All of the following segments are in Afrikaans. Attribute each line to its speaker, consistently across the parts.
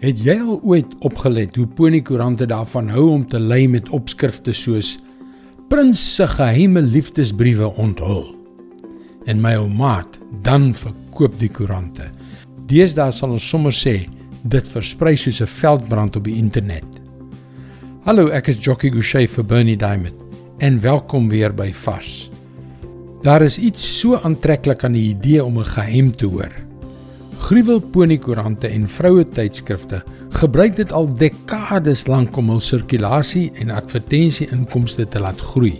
Speaker 1: Het jy al ooit opgelet hoe poniekoerante daarvan hou om te lei met opskrifte soos Prins se geheime liefdesbriewe onthul? En my ou maat, dan verkoop die koerante. Deesdae sal ons sommer sê dit versprei soos 'n veldbrand op die internet. Hallo, ek is Jockey Gouchee vir Bernie Diamond en welkom weer by Vars. Daar is iets so aantreklik aan die idee om 'n geheim te hoor. Gruwelponiekoerante en vroue tydskrifte gebruik dit al dekades lank om hul sirkulasie en advertensie-inkomste te laat groei.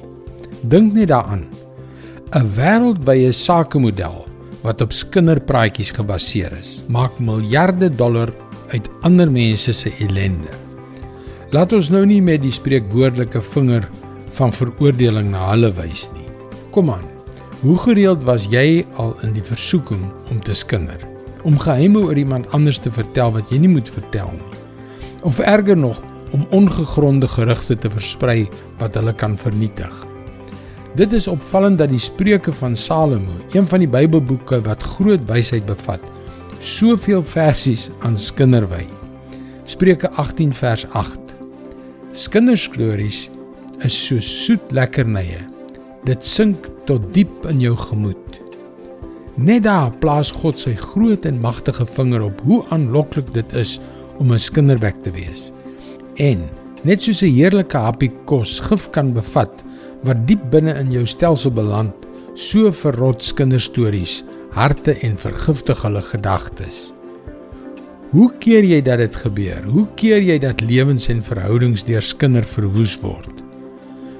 Speaker 1: Dink net daaraan. 'n Wêreldwye sakemodel wat op kinderpraatjies gebaseer is, maak miljarde dollar uit ander mense se ellende. Laat ons nou nie met die spreekwoordelike vinger van veroordeling na hulle wys nie. Kom aan. Hoe gereeld was jy al in die versoeking om te skinder? Om geheime oor iemand anders te vertel wat jy nie moet vertel nie. Of erger nog, om ongegronde gerugte te versprei wat hulle kan vernietig. Dit is opvallend dat die Spreuke van Salomo, een van die Bybelboeke wat groot wysheid bevat, soveel versies aan skinder wy. Spreuke 18 vers 8. Skinderstories is so soet lekkernye. Dit sink tot diep in jou gemoed. Net daar plaas God sy groot en magtige vinger op hoe aanloklik dit is om 'n skinderbek te wees. En net soos 'n heerlike happie kos gif kan bevat wat diep binne in jou stelsel beland, so verrot kinderstories harte en vergiftig hulle gedagtes. Hoe keer jy dat dit gebeur? Hoe keer jy dat lewens en verhoudings deur skinder verwoes word?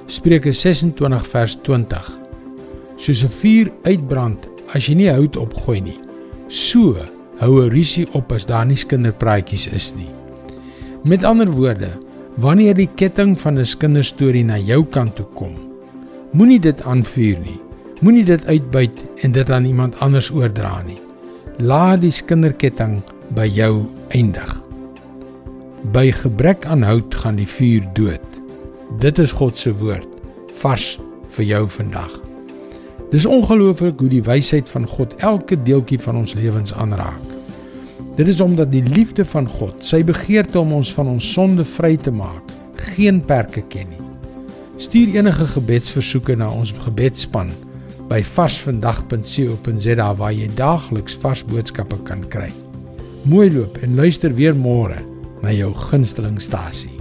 Speaker 1: Spreuke 26 vers 20. Soos 'n vuur uitbrand as jy nie hout opgooi nie. So hou 'n rusie op as daar nie kinderpraatjies is nie. Met ander woorde, wanneer die ketting van 'n kinderstorie na jou kant toe kom, moenie dit aanvuur nie. Moenie dit uitbuit en dit aan iemand anders oordra nie. Laat die kinderketting by jou eindig. By gebrek aan hout gaan die vuur dood. Dit is God se woord vars vir jou vandag. Dis ongelooflik hoe die wysheid van God elke deeltjie van ons lewens aanraak. Dit is omdat die liefde van God, sy begeerte om ons van ons sonde vry te maak, geen perke ken nie. Stuur enige gebedsversoeke na ons gebedsspan by varsvandag.co.za waar jy daagliks vars boodskappe kan kry. Mooi loop en luister weer môre na jou gunsteling stasie.